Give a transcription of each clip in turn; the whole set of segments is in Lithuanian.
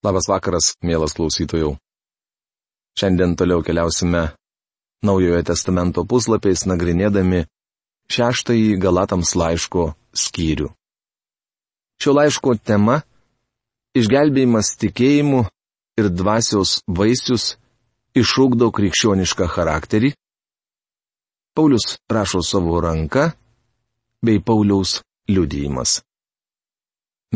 Labas vakaras, mielas klausytojų. Šiandien toliau keliausime Naujojo testamento puslapiais nagrinėdami šeštąjį Galatams laiško skyrių. Šio laiško tema - išgelbėjimas tikėjimu ir dvasios vaisius išūkdo krikščionišką charakterį. Paulius rašo savo ranką bei Pauliaus liudijimas.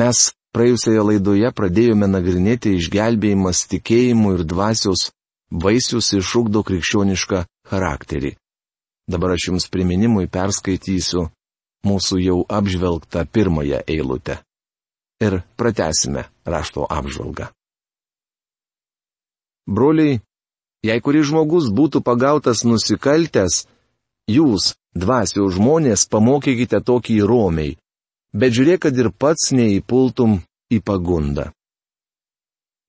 Mes praėjusioje laidoje pradėjome nagrinėti išgelbėjimas tikėjimu ir dvasios vaisius išūkdo krikščionišką charakterį. Dabar aš jums priminimui perskaitysiu mūsų jau apžvelgtą pirmąją eilutę. Ir pratesime rašto apžvalgą. Broliai, jei kuris žmogus būtų pagautas nusikaltęs, jūs, dvasio žmonės, pamokykite tokį romiai, bet žiūrėk, kad ir pats neįpultum į pagundą.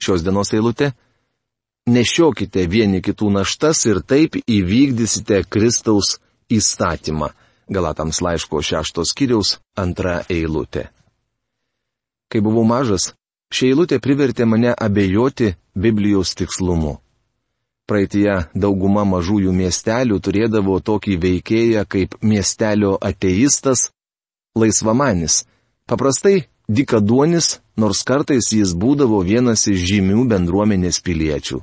Šios dienos eilutė nešiokite vieni kitų naštas ir taip įvykdysite Kristaus įstatymą. Galatams laiško šeštos kiriaus antra eilutė. Kai buvau mažas, ši eilutė privertė mane abejoti Biblijos tikslumu. Praeitie dauguma mažųjų miestelių turėdavo tokį veikėją kaip miestelio ateistas, laisvamanis, paprastai dikaduonis, nors kartais jis būdavo vienas iš žymių bendruomenės piliečių.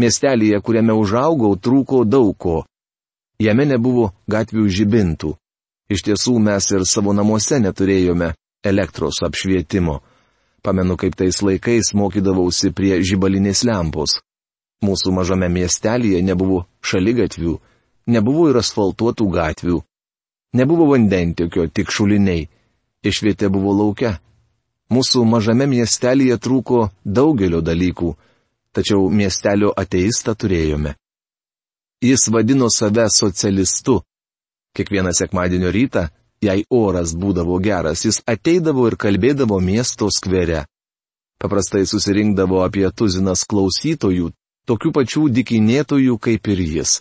Miestelėje, kuriame užaugau, trūko daug ko. Jame nebuvo gatvių žibintų. Iš tiesų mes ir savo namuose neturėjome elektros apšvietimo. Pamenu, kaip tais laikais mokydavausi prie žibalinės lempos. Mūsų mažame miestelėje nebuvo šaligatvių, nebuvo ir asfaltuotų gatvių. Nebuvo vandentiekio, tik šuliniai. Išvietė buvo laukia. Mūsų mažame miestelėje trūko daugelio dalykų tačiau miestelio ateistą turėjome. Jis vadino save socialistu. Kiekvieną sekmadienio rytą, jei oras būdavo geras, jis ateidavo ir kalbėdavo miesto skvere. Paprastai susirinkdavo apie tuzinas klausytojų, tokių pačių dikinėtojų kaip ir jis.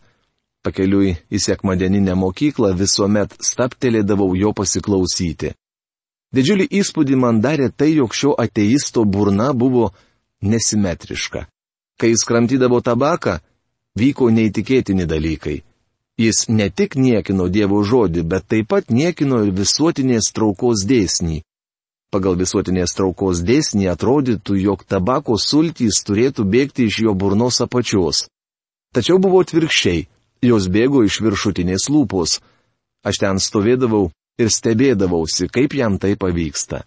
Pakeliui į sekmadieninę mokyklą visuomet staptelėdavau jo pasiklausyti. Didžiulį įspūdį man darė tai, jog šio ateisto burna buvo nesimetriška. Kai jis kramtydavo tabaką, vyko neįtikėtini dalykai. Jis ne tik niekino Dievo žodį, bet taip pat niekino ir visuotinės traukos dėsnį. Pagal visuotinės traukos dėsnį atrodytų, jog tabako sultys turėtų bėgti iš jo burnos apačios. Tačiau buvo atvirkščiai, jos bėgo iš viršutinės lūpos. Aš ten stovėdavau ir stebėdavausi, kaip jam tai pavyksta.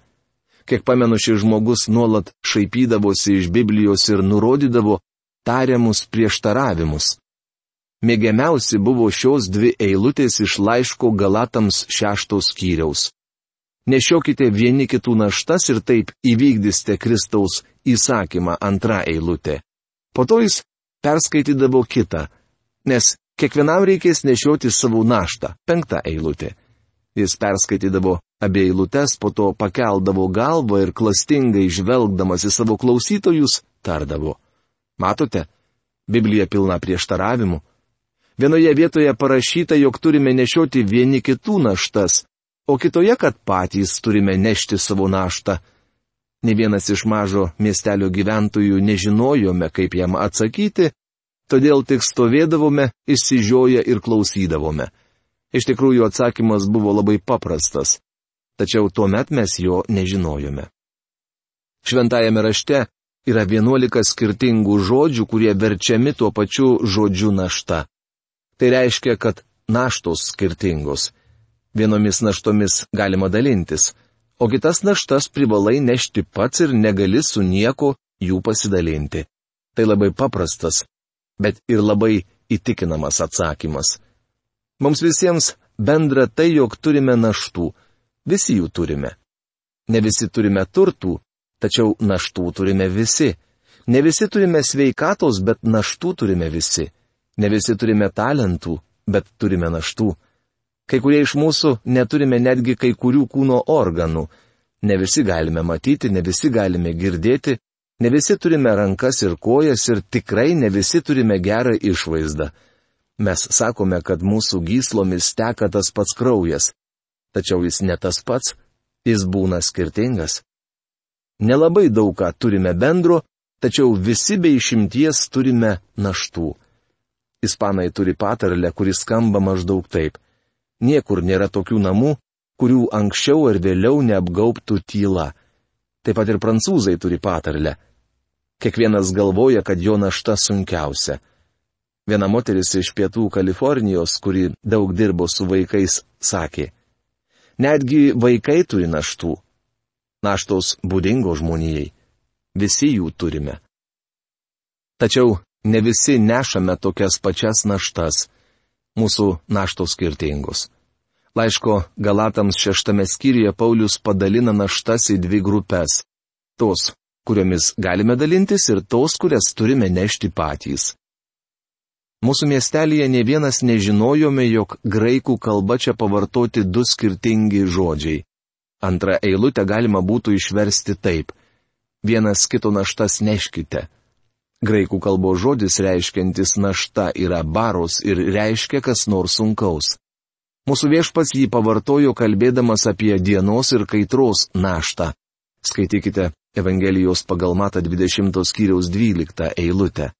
Kiek pamenu, šis žmogus nuolat šaipydavosi iš Biblijos ir nurodydavo tariamus prieštaravimus. Mėgiamiausi buvo šios dvi eilutės iš laiško Galatams šeštos skyriaus. Nešiokite vieni kitų naštas ir taip įvykdysite Kristaus įsakymą antrą eilutę. Po to jis perskaitydavo kitą, nes kiekvienam reikės nešioti savo naštą - penktą eilutę. Jis perskaitydavo abie eilutes, po to pakeldavo galvą ir klastingai žvelgdamas į savo klausytojus tardavo. Matote, Biblija pilna prieštaravimų. Vienoje vietoje parašyta, jog turime nešioti vieni kitų naštas, o kitoje, kad patys turime nešti savo naštą. Ne vienas iš mažo miestelio gyventojų nežinojome, kaip jam atsakyti, todėl tik stovėdavome, išsižioję ir klausydavome. Iš tikrųjų atsakymas buvo labai paprastas. Tačiau tuo met mes jo nežinojome. Šventajame rašte yra vienuolika skirtingų žodžių, kurie verčiami tuo pačiu žodžiu našta. Tai reiškia, kad naštos skirtingos. Vienomis naštomis galima dalintis, o kitas naštas privalai nešti pats ir negali su nieko jų pasidalinti. Tai labai paprastas, bet ir labai įtikinamas atsakymas. Mums visiems bendra tai, jog turime naštų. Visi jų turime. Ne visi turime turtų, tačiau naštų turime visi. Ne visi turime sveikatos, bet naštų turime visi. Ne visi turime talentų, bet turime naštų. Kai kurie iš mūsų neturime netgi kai kurių kūno organų. Ne visi galime matyti, ne visi galime girdėti, ne visi turime rankas ir kojas ir tikrai ne visi turime gerą išvaizdą. Mes sakome, kad mūsų gyslomis teka tas pats kraujas. Tačiau jis ne tas pats, jis būna skirtingas. Nelabai daug ką turime bendro, tačiau visi be išimties turime naštų. Ispanai turi patarlę, kuris skamba maždaug taip. Niekur nėra tokių namų, kurių anksčiau ar vėliau neapgaubtų tyla. Taip pat ir prancūzai turi patarlę. Kiekvienas galvoja, kad jo našta sunkiausia. Viena moteris iš pietų Kalifornijos, kuri daug dirbo su vaikais, sakė. Netgi vaikai turi naštų. Naštos būdingo žmonijai. Visi jų turime. Tačiau ne visi nešame tokias pačias naštas. Mūsų naštos skirtingos. Laiško Galatams šeštame skyriuje Paulius padalina naštas į dvi grupės. Tos, kuriomis galime dalintis ir tos, kurias turime nešti patys. Mūsų miestelėje ne vienas nežinojome, jog graikų kalba čia pavartoti du skirtingi žodžiai. Antrą eilutę galima būtų išversti taip. Vienas kito naštas neškite. Graikų kalbos žodis reiškiantis našta yra baros ir reiškia kas nors sunkaus. Mūsų viešpats jį pavartojo kalbėdamas apie dienos ir kaitros naštą. Skaitykite Evangelijos pagal Mata 20 skyriaus 12 eilutę.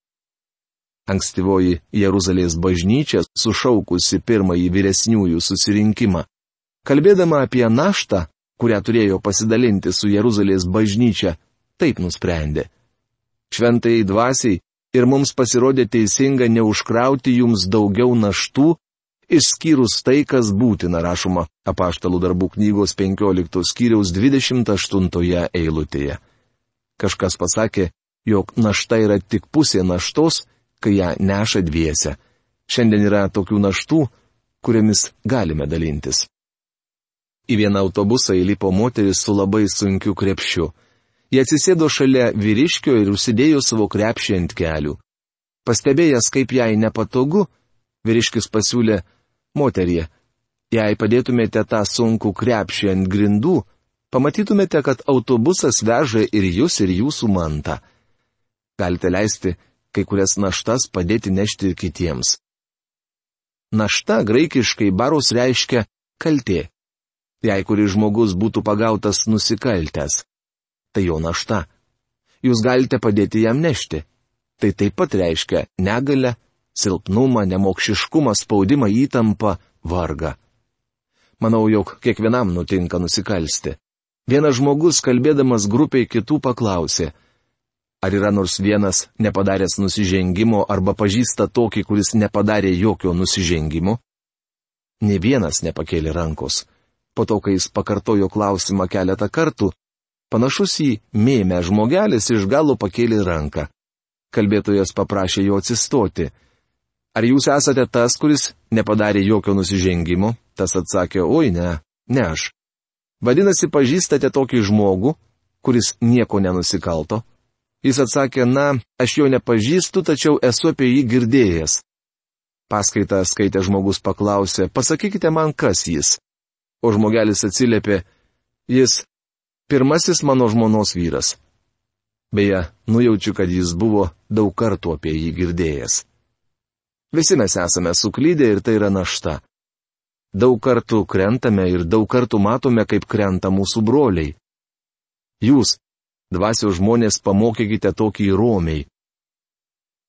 Ankstyvoji Jeruzalės bažnyčia sušaukusi pirmąjį vyresniųjų susirinkimą. Kalbėdama apie naštą, kurią turėjo pasidalinti su Jeruzalės bažnyčia, taip nusprendė šventai dvasiai ir mums pasirodė teisinga neužkrauti jums daugiau naštų, išskyrus tai, kas būtina rašoma apaštalų darbų knygos 15 skyriaus 28 eilutėje. Kažkas pasakė, jog našta yra tik pusė naštos, kai ją neša dviese. Šiandien yra tokių naštų, kuriamis galime dalintis. Į vieną autobusą įlipo moteris su labai sunkiu krepšiu. Jie atsisėdo šalia vyriškio ir užsidėjo savo krepšį ant kelių. Pastebėjęs, kaip jai nepatogu, vyriškis pasiūlė, moterie, jei padėtumėte tą sunkų krepšį ant grindų, pamatytumėte, kad autobusas veža ir jūs, ir jūsų mantą. Galite leisti kai kurias naštas padėti nešti ir kitiems. Našta graikiškai baros reiškia kaltė. Jei kuris žmogus būtų pagautas nusikaltęs tai jo našta. Jūs galite padėti jam nešti. Tai taip pat reiškia negalę, silpnumą, nemokšiškumą, spaudimą, įtampą, vargą. Manau, jog kiekvienam nutinka nusikalsti. Vienas žmogus, kalbėdamas grupiai kitų, paklausė, ar yra nors vienas nepadaręs nusižengimo arba pažįsta tokį, kuris nepadarė jokio nusižengimo? Ne vienas nepakėlė rankos. Po to, kai jis pakartojo klausimą keletą kartų, Panašus į mėmę žmogelis iš galo pakėlė ranką. Kalbėtojas paprašė jo atsistoti. Ar jūs esate tas, kuris nepadarė jokio nusižengimo? Tas atsakė, oi ne, ne aš. Vadinasi, pažįstate tokį žmogų, kuris nieko nenusikalto? Jis atsakė, na, aš jo nepažįstu, tačiau esu apie jį girdėjęs. Paskaitą skaitę žmogus paklausė, pasakykite man, kas jis. O žmogelis atsiliepė, jis pirmasis mano žmonos vyras. Beje, nujaučiu, kad jis buvo daug kartų apie jį girdėjęs. Visi mes esame suklydę ir tai yra našta. Daug kartų krentame ir daug kartų matome, kaip krenta mūsų broliai. Jūs, dvasios žmonės, pamokykite tokį romiai.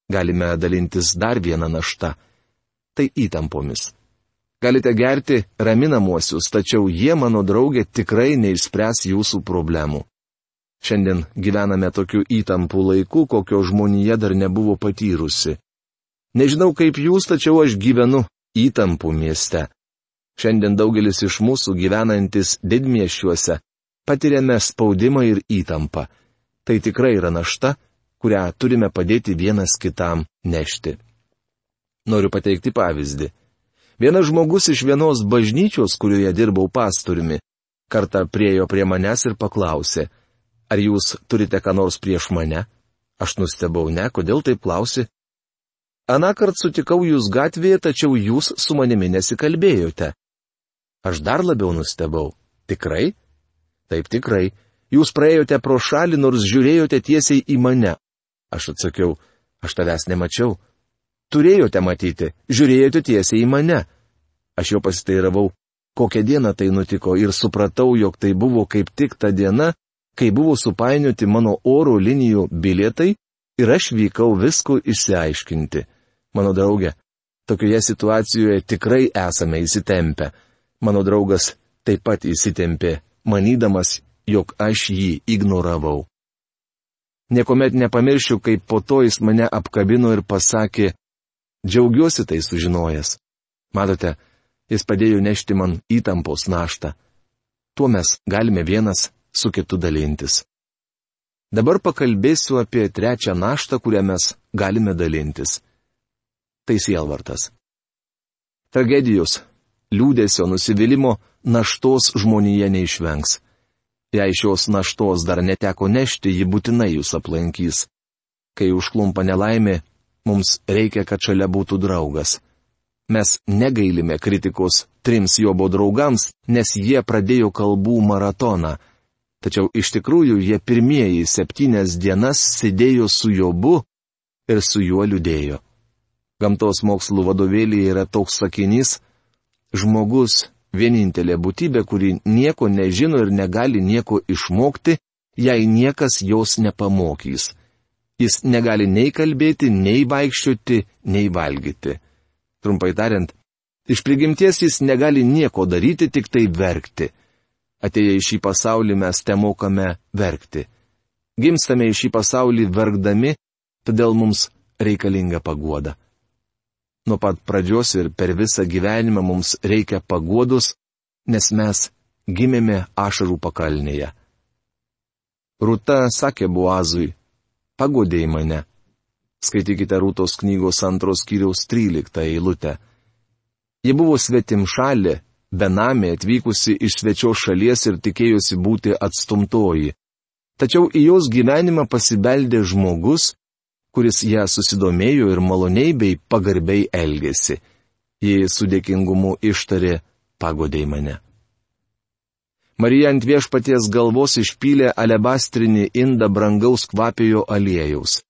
Galime dalintis dar vieną naštą. Tai įtampomis. Galite gerti raminamuosius, tačiau jie, mano draugė, tikrai neišspręs jūsų problemų. Šiandien gyvename tokiu įtampų laiku, kokio žmonija dar nebuvo patyrusi. Nežinau kaip jūs, tačiau aš gyvenu įtampų mieste. Šiandien daugelis iš mūsų gyvenantis didmiešiuose patiriame spaudimą ir įtampą. Tai tikrai yra našta, kurią turime padėti vienas kitam nešti. Noriu pateikti pavyzdį. Vienas žmogus iš vienos bažnyčios, kurioje dirbau pastoriumi, kartą priejo prie manęs ir paklausė, ar jūs turite ką nors prieš mane? Aš nustebau, ne, kodėl taip klausi? Anakart sutikau jūs gatvėje, tačiau jūs su manimi nesikalbėjote. Aš dar labiau nustebau. Tikrai? Taip tikrai. Jūs praėjote pro šalį, nors žiūrėjote tiesiai į mane. Aš atsakiau, aš tavęs nemačiau turėjote matyti, žiūrėjote tiesiai į mane. Aš jo pasiteiravau, kokią dieną tai nutiko ir supratau, jog tai buvo kaip tik ta diena, kai buvo supainioti mano oro linijų bilietai ir aš vykau visko išsiaiškinti. Mano draugė, tokioje situacijoje tikrai esame įsitempę. Mano draugas taip pat įsitempė, manydamas, jog aš jį ignoravau. Niekuomet nepamiršiu, kaip po to jis mane apkabino ir pasakė, džiaugiuosi tai sužinojęs. Matote, jis padėjo nešti man įtampos naštą. Tuo mes galime vienas su kitu dalintis. Dabar pakalbėsiu apie trečią naštą, kurią mes galime dalintis. Tai sielvartas. Tragedijos, liūdėsio, nusivylimų naštos žmonėje neišvengs. Jei šios naštos dar neteko nešti, ji būtinai jūs aplankys. Kai užklumpa nelaimė, mums reikia, kad šalia būtų draugas. Mes negailime kritikos trims Jobo draugams, nes jie pradėjo kalbų maratoną. Tačiau iš tikrųjų jie pirmieji septynias dienas sėdėjo su Jobu ir su juo liūdėjo. Gamtos mokslų vadovėlyje yra toks sakinys - žmogus vienintelė būtybė, kuri nieko nežino ir negali nieko išmokti, jei niekas jos nepamokys. Jis negali nei kalbėti, nei vaikščioti, nei valgyti. Trumpai tariant, iš prigimties jis negali nieko daryti, tik tai verkti. Atėję į šį pasaulį mes te mokame verkti. Gimstame į šį pasaulį verkdami, todėl mums reikalinga paguoda. Nuo pat pradžios ir per visą gyvenimą mums reikia paguodus, nes mes gimėme ašarų pakalnėje. Rūta sakė Buazui, pagodėjai mane. Skaitykite Rūtos knygos antros kiriaus 13 eilutę. Ji buvo svetim šalė, benamė atvykusi iš svečios šalies ir tikėjosi būti atstumtoji. Tačiau į jos gyvenimą pasibeldė žmogus, kuris ją susidomėjo ir maloniai bei pagarbiai elgėsi. Ji su dėkingumu ištarė, pagodėjai mane. Marija ant viešpaties galvos išpylė alebastrinį indą brangaus kvapiojo aliejaus.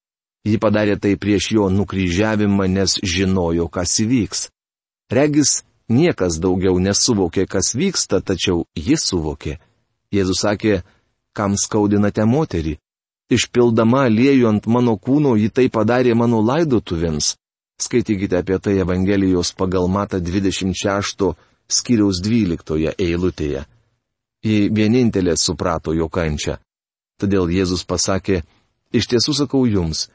Ji padarė tai prieš jo nukryžiavimą, nes žinojo, kas įvyks. Regis, niekas daugiau nesuvokė, kas vyksta, tačiau jis suvokė. Jėzus sakė, kam skaudinate moterį? Išpildama aliejų ant mano kūno, ji tai padarė mano laidotuvėms. Skaitykite apie tai Evangelijos pagal Mata 26 skyriaus 12 eilutėje. Ji vienintelė suprato jo kančią. Todėl Jėzus pasakė, iš tiesų sakau jums,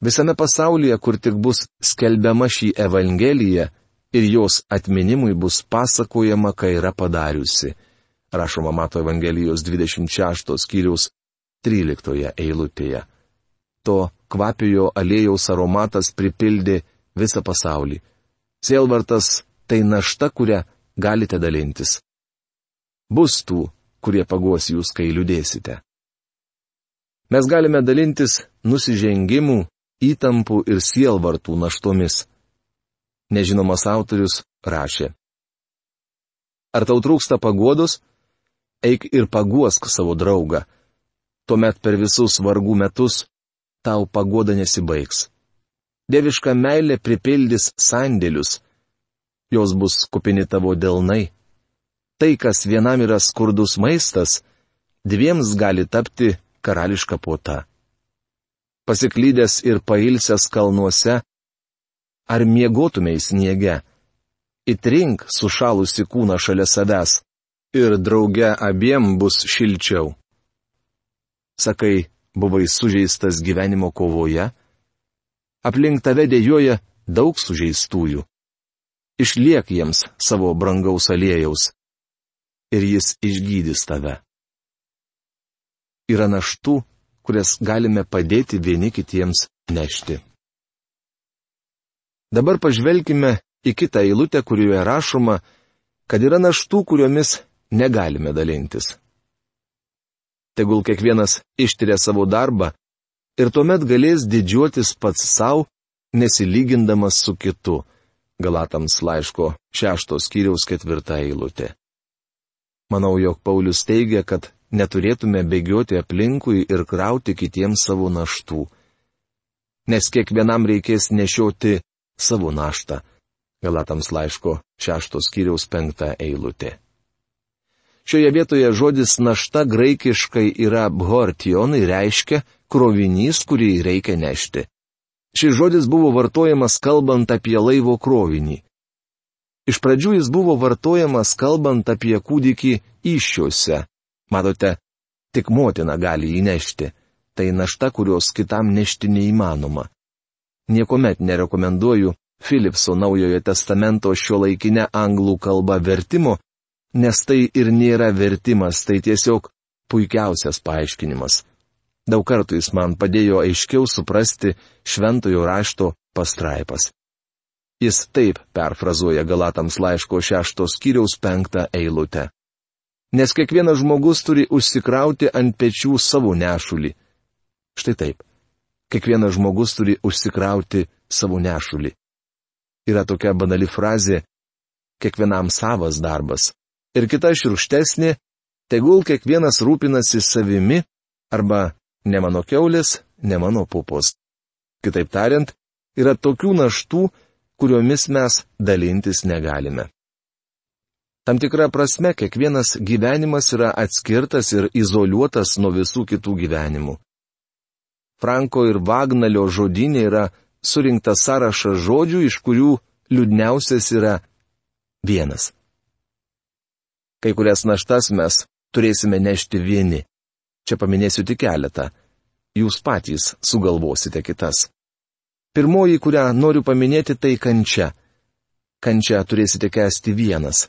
visame pasaulyje, kur tik bus skelbiama šį Evangeliją ir jos atminimui bus pasakojama, ką yra padariusi. Rašoma Mato Evangelijos 26 skyriaus 13 eilutėje. To kvapiojo aliejaus aromatas pripildė visą pasaulį. Sielvartas tai našta, kurią galite dalintis. Bus tų, kurie paguos jūs, kai liūdėsite. Mes galime dalintis nusižengimų, įtampų ir sielvartų naštomis. Nežinomas autorius rašė. Ar tau trūksta paguodos? Eik ir paguosk savo draugą tuomet per visus vargų metus tau pagoda nesibaigs. Dieviška meilė pripildys sandėlius, jos bus kupini tavo delnai. Tai, kas vienam yra skurdus maistas, dviems gali tapti karališka puota. Pasiklydęs ir pailsęs kalnuose, ar miegotumėj sniege, įtrink sušalusi kūną šalia savęs ir drauge abiem bus šilčiau. Sakai, buvai sužeistas gyvenimo kovoje? Aplink tave dėjoja daug sužeistųjų. Išliek jiems savo brangaus aliejaus. Ir jis išgydys tave. Yra naštų, kurias galime padėti vieni kitiems nešti. Dabar pažvelkime į kitą eilutę, kurioje rašoma, kad yra naštų, kuriomis negalime dalintis tegul kiekvienas ištiria savo darbą ir tuomet galės didžiuotis pats savo, nesilygindamas su kitu. Galatams laiško šeštos kiriaus ketvirta eilutė. Manau, jog Paulius teigia, kad neturėtume bėgioti aplinkui ir krauti kitiems savo naštų. Nes kiekvienam reikės nešioti savo naštą. Galatams laiško šeštos kiriaus penktą eilutė. Šioje vietoje žodis našta graikiškai yra bhortion ir reiškia krovinys, kurį reikia nešti. Šis žodis buvo vartojamas kalbant apie laivo krovinį. Iš pradžių jis buvo vartojamas kalbant apie kūdikį iššiuose. Matote, tik motina gali įnešti. Tai našta, kurios kitam nešti neįmanoma. Niekuomet nerekomenduoju Philipso naujojo testamento šio laikinę anglų kalbą vertimo, nes tai ir nėra vertimas, tai tiesiog puikiausias paaiškinimas. Daug kartų jis man padėjo aiškiau suprasti šventojo rašto pastraipas. Jis taip perfrazuoja Galatams laiško šeštos kiriaus penktą eilutę. Nes kiekvienas žmogus turi užsikrauti ant pečių savo nešulį. Štai taip. Kiekvienas žmogus turi užsikrauti savo nešulį. Yra tokia banali frazė - kiekvienam savas darbas ir kita širkštesnė, tegul kiekvienas rūpinasi savimi arba ne mano keulės, ne mano pupos. Kitaip tariant, yra tokių naštų, kuriomis mes dalintis negalime. Tam tikra prasme, kiekvienas gyvenimas yra atskirtas ir izoliuotas nuo visų kitų gyvenimų. Franko ir Vagnalio žodinė yra surinktas sąrašas žodžių, iš kurių liūdniausias yra vienas. Kai kurias naštas mes turėsime nešti vieni. Čia paminėsiu tik keletą. Jūs patys sugalvosite kitas. Pirmoji, kurią noriu paminėti, tai kančia. Kančia turėsite kesti vienas.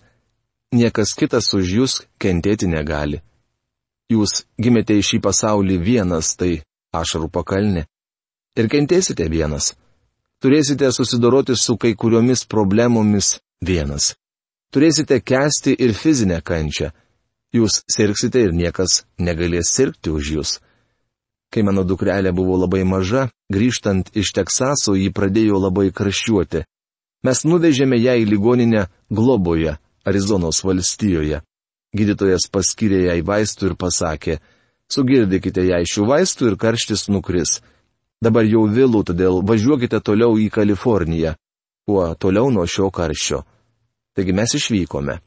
Niekas kitas už jūs kentėti negali. Jūs gimėte į šį pasaulį vienas, tai ašarų pakalnė. Ir kentėsite vienas. Turėsite susidoroti su kai kuriomis problemomis vienas turėsite kesti ir fizinę kančią. Jūs sirksite ir niekas negalės sirgti už jūs. Kai mano dukrelė buvo labai maža, grįžtant iš Teksaso jį pradėjo labai karščiuoti. Mes nuvežėme ją į ligoninę Globoje, Arizonos valstijoje. Gydytojas paskyrė jai vaistų ir pasakė, sugirdykite jai šių vaistų ir karštis nukris. Dabar jau vėlų, todėl važiuokite toliau į Kaliforniją. Kuo toliau nuo šio karščio. Taigi mes išvykome.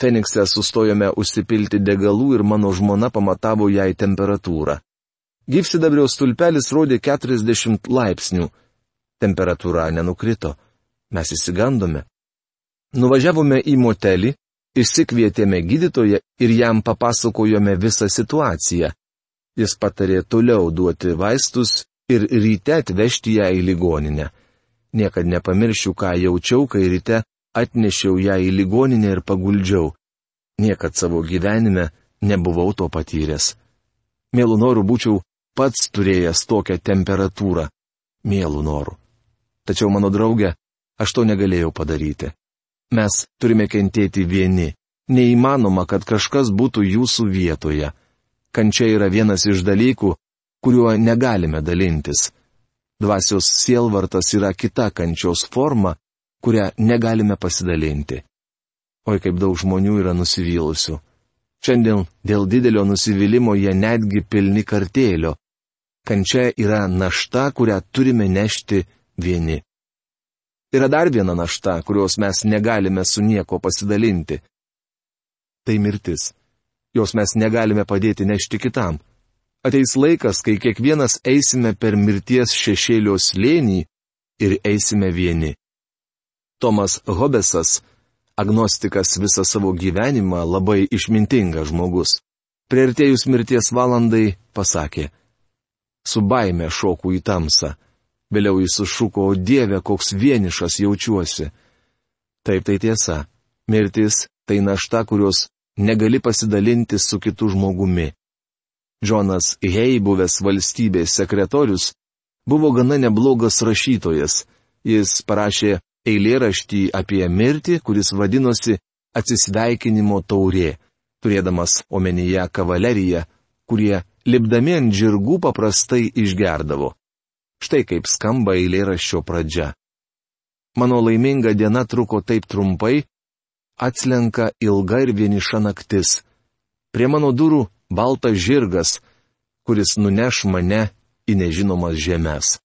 Fenikse sustojome užsipilti degalų ir mano žmona pamatavo jai temperatūrą. Gyvsidabrio stulpelis rodė 40 laipsnių. Temperatūra nenukrito. Mes įsigandome. Nuvažiavome į motelį, išsikvietėme gydytoją ir jam papasakojome visą situaciją. Jis patarė toliau duoti vaistus ir ryte atvežti ją į ligoninę. Niekad nepamiršiu, ką jaučiau, kai ryte atnešiau ją į ligoninę ir paguldžiau. Niekad savo gyvenime nebuvau to patyręs. Mėlų norų būčiau pats turėjęs tokią temperatūrą. Mėlų norų. Tačiau mano draugė, aš to negalėjau padaryti. Mes turime kentėti vieni. Neįmanoma, kad kažkas būtų jūsų vietoje. Kančia yra vienas iš dalykų, kuriuo negalime dalintis. Dvasios sielvartas yra kita kančios forma, kurią negalime pasidalinti. Oi kaip daug žmonių yra nusivylusių. Šiandien dėl didelio nusivylimo jie netgi pilni kartėlio. Kančia yra našta, kurią turime nešti vieni. Yra dar viena našta, kurios mes negalime su nieko pasidalinti. Tai mirtis. Jos mes negalime padėti nešti kitam. Ateis laikas, kai kiekvienas eisime per mirties šešėlio slėnį ir eisime vieni. Tomas Hobesas, agnostikas visą savo gyvenimą, labai išmintingas žmogus. Priartėjus mirties valandai pasakė. Su baime šoku į tamsą. Vėliau jis sušuko, o Dieve, koks vienišas jaučiuosi. Taip tai tiesa. Mirtis tai našta, kurios negali pasidalinti su kitu žmogumi. Džonas Hei, buvęs valstybės sekretorius, buvo gana neblogas rašytojas. Jis parašė eilėraštį apie mirtį, kuris vadinosi atsisveikinimo taurė, turėdamas omenyje kavaleriją, kurie lipdami ant žirgų paprastai išgerdavo. Štai kaip skamba eilėraščio pradžia. Mano laiminga diena truko taip trumpai, atslenka ilga ir vieniša naktis. Prie mano durų baltas žirgas, kuris nuneš mane į nežinomas žemės.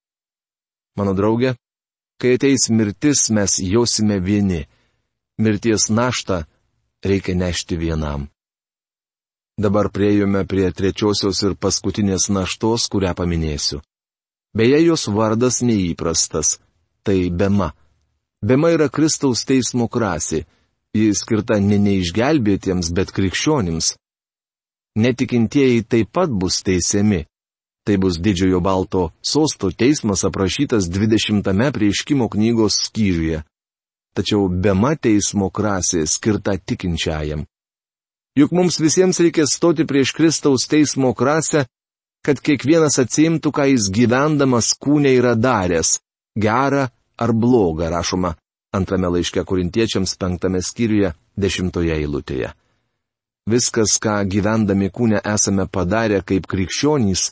Mano draugė, Kai ateis mirtis, mes jausime vieni. Mirties naštą reikia nešti vienam. Dabar priejome prie trečiosios ir paskutinės naštos, kurią paminėsiu. Beje, jos vardas neįprastas - tai Bema. Bema yra Kristaus teismo krasė. Ji skirta ne neišgelbėtiems, bet krikščionims. Netikintieji taip pat bus teisiami. Tai bus didžiojo balto sosto teismas aprašytas 20 prieškimo knygos skyriuje. Tačiau bema teismo krasė skirta tikinčiajam. Juk mums visiems reikės stoti prieš Kristaus teismo krasę, kad kiekvienas atsimtų, ką jis gyvendamas kūne yra daręs - gerą ar blogą, rašoma antrame laiške korintiečiams penktame skyriuje dešimtoje eilutėje. Viskas, ką gyvendami kūne esame padarę kaip krikščionys,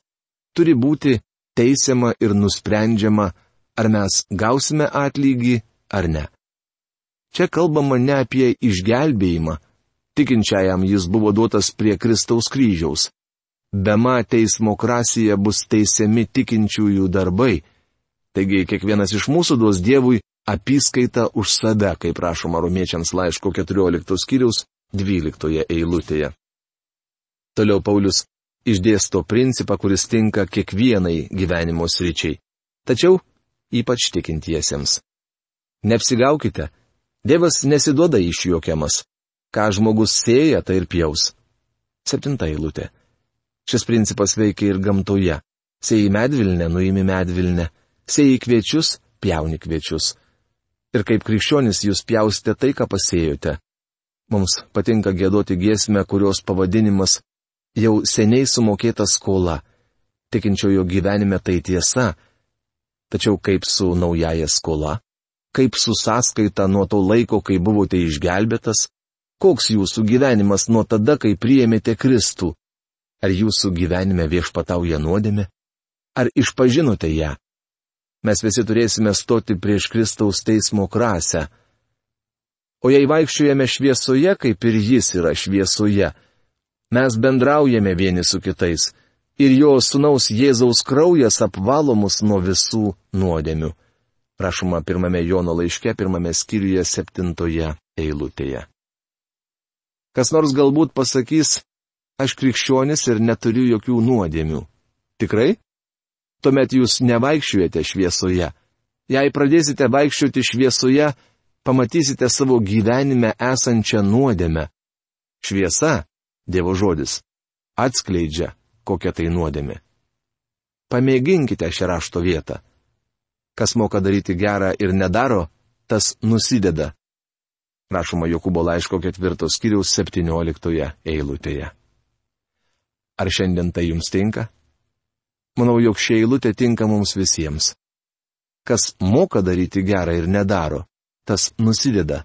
turi būti teisiama ir nusprendžiama, ar mes gausime atlygį ar ne. Čia kalbama ne apie išgelbėjimą, tikinčiajam jis buvo duotas prie Kristaus kryžiaus. Bema teismo krasėje bus teisiami tikinčiųjų darbai. Taigi kiekvienas iš mūsų duos Dievui apyskaitą už save, kaip prašoma romiečiams laiško 14 skyriaus 12 eilutėje. Toliau Paulius išdėsto principą, kuris tinka kiekvienai gyvenimo sričiai. Tačiau ypač tikintiesiems. Neapsigaukite, Dievas nesiduoda išjuokiamas. Ką žmogus sėja, tai ir pjaus. Septinta eilutė. Šis principas veikia ir gamtoje. Sėjai medvilnę, nuimi medvilnę. Sėjai kviečius, pjauni kviečius. Ir kaip krikščionis jūs pjausite tai, ką pasėjote. Mums patinka gėdoti giesmę, kurios pavadinimas jau seniai sumokėta skola. Tikinčiojo gyvenime tai tiesa. Tačiau kaip su naujaja skola? Kaip su sąskaita nuo to laiko, kai buvote išgelbėtas? Koks jūsų gyvenimas nuo tada, kai priėmėte Kristų? Ar jūsų gyvenime viešpatauja nuodėmė? Ar išpažinote ją? Mes visi turėsime stoti prieš Kristaus teismo krasę. O jei vaikščiojame šviesoje, kaip ir jis yra šviesoje, mes bendraujame vieni su kitais ir jo sunaus Jėzaus kraujas apvalo mus nuo visų nuodėmių. Rašoma pirmame Jono laiške, pirmame skyriuje, septintoje eilutėje. Kas nors galbūt pasakys, aš krikščionis ir neturiu jokių nuodėmių. Tikrai? Tuomet jūs nevaikščiojate šviesoje. Jei pradėsite vaikščioti šviesoje, pamatysite savo gyvenime esančią nuodėmę. Šviesa, Dievo žodis, atskleidžia, kokia tai nuodėmė. Pamėginkite šią rašto vietą. Kas moka daryti gerą ir nedaro, tas nusideda rašoma Jokūbo laiško ketvirtos kiriaus 17 eilutėje. Ar šiandien tai jums tinka? Manau, jog ši eilutė tinka mums visiems. Kas moka daryti gerą ir nedaro, tas nusideda.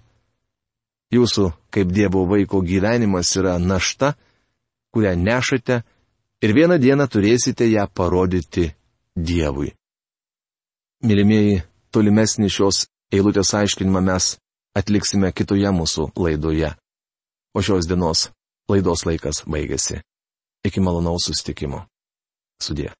Jūsų, kaip Dievo vaiko gyvenimas yra našta, kurią nešate ir vieną dieną turėsite ją parodyti Dievui. Mylimieji, tolimesnį šios eilutės aiškinimą mes atliksime kitoje mūsų laidoje. O šios dienos laidos laikas baigėsi. Iki malonaus sustikimo. Sudė.